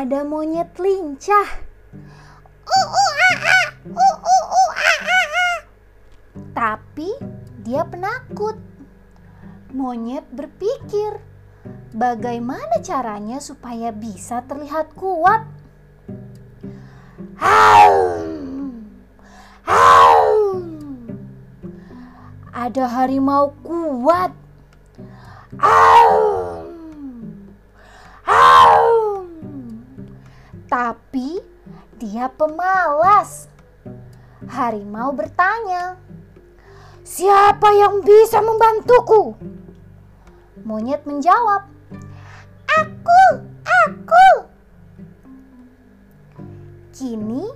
ada monyet lincah. Tapi dia penakut. Monyet berpikir, bagaimana caranya supaya bisa terlihat kuat? Ada harimau kuat. Haum, Tapi dia pemalas. Harimau bertanya, "Siapa yang bisa membantuku?" Monyet menjawab, "Aku, aku." Kini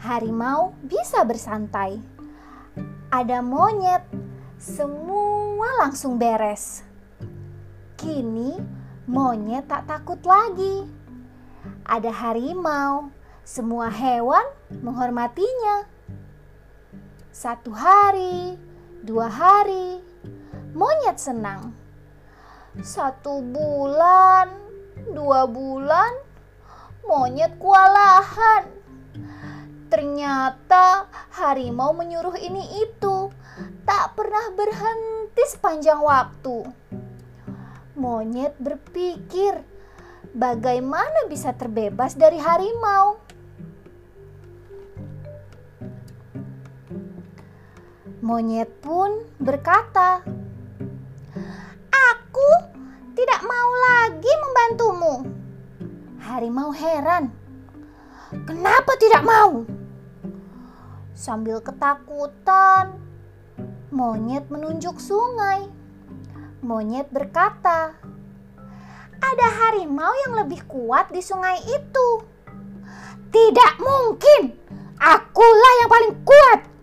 harimau bisa bersantai. Ada monyet, semua langsung beres. Kini monyet tak takut lagi. Ada harimau, semua hewan menghormatinya. Satu hari, dua hari, monyet senang. Satu bulan, dua bulan, monyet kewalahan. Ternyata harimau menyuruh ini itu, tak pernah berhenti sepanjang waktu. Monyet berpikir, bagaimana bisa terbebas dari harimau? Monyet pun berkata, "Aku tidak mau lagi membantumu." Harimau heran, "Kenapa tidak mau?" Sambil ketakutan, monyet menunjuk sungai. Monyet berkata, "Ada harimau yang lebih kuat di sungai itu." "Tidak mungkin, akulah yang paling kuat!"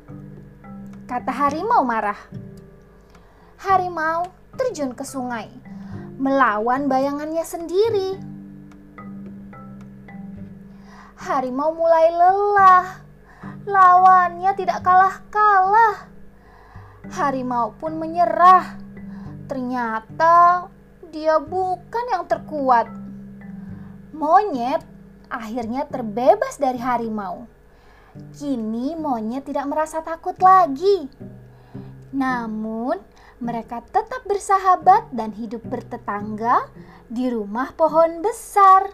kata harimau marah. Harimau terjun ke sungai, melawan bayangannya sendiri. Harimau mulai lelah, lawannya tidak kalah-kalah. Harimau pun menyerah. Ternyata dia bukan yang terkuat. Monyet akhirnya terbebas dari harimau. Kini monyet tidak merasa takut lagi. Namun, mereka tetap bersahabat dan hidup bertetangga di rumah pohon besar.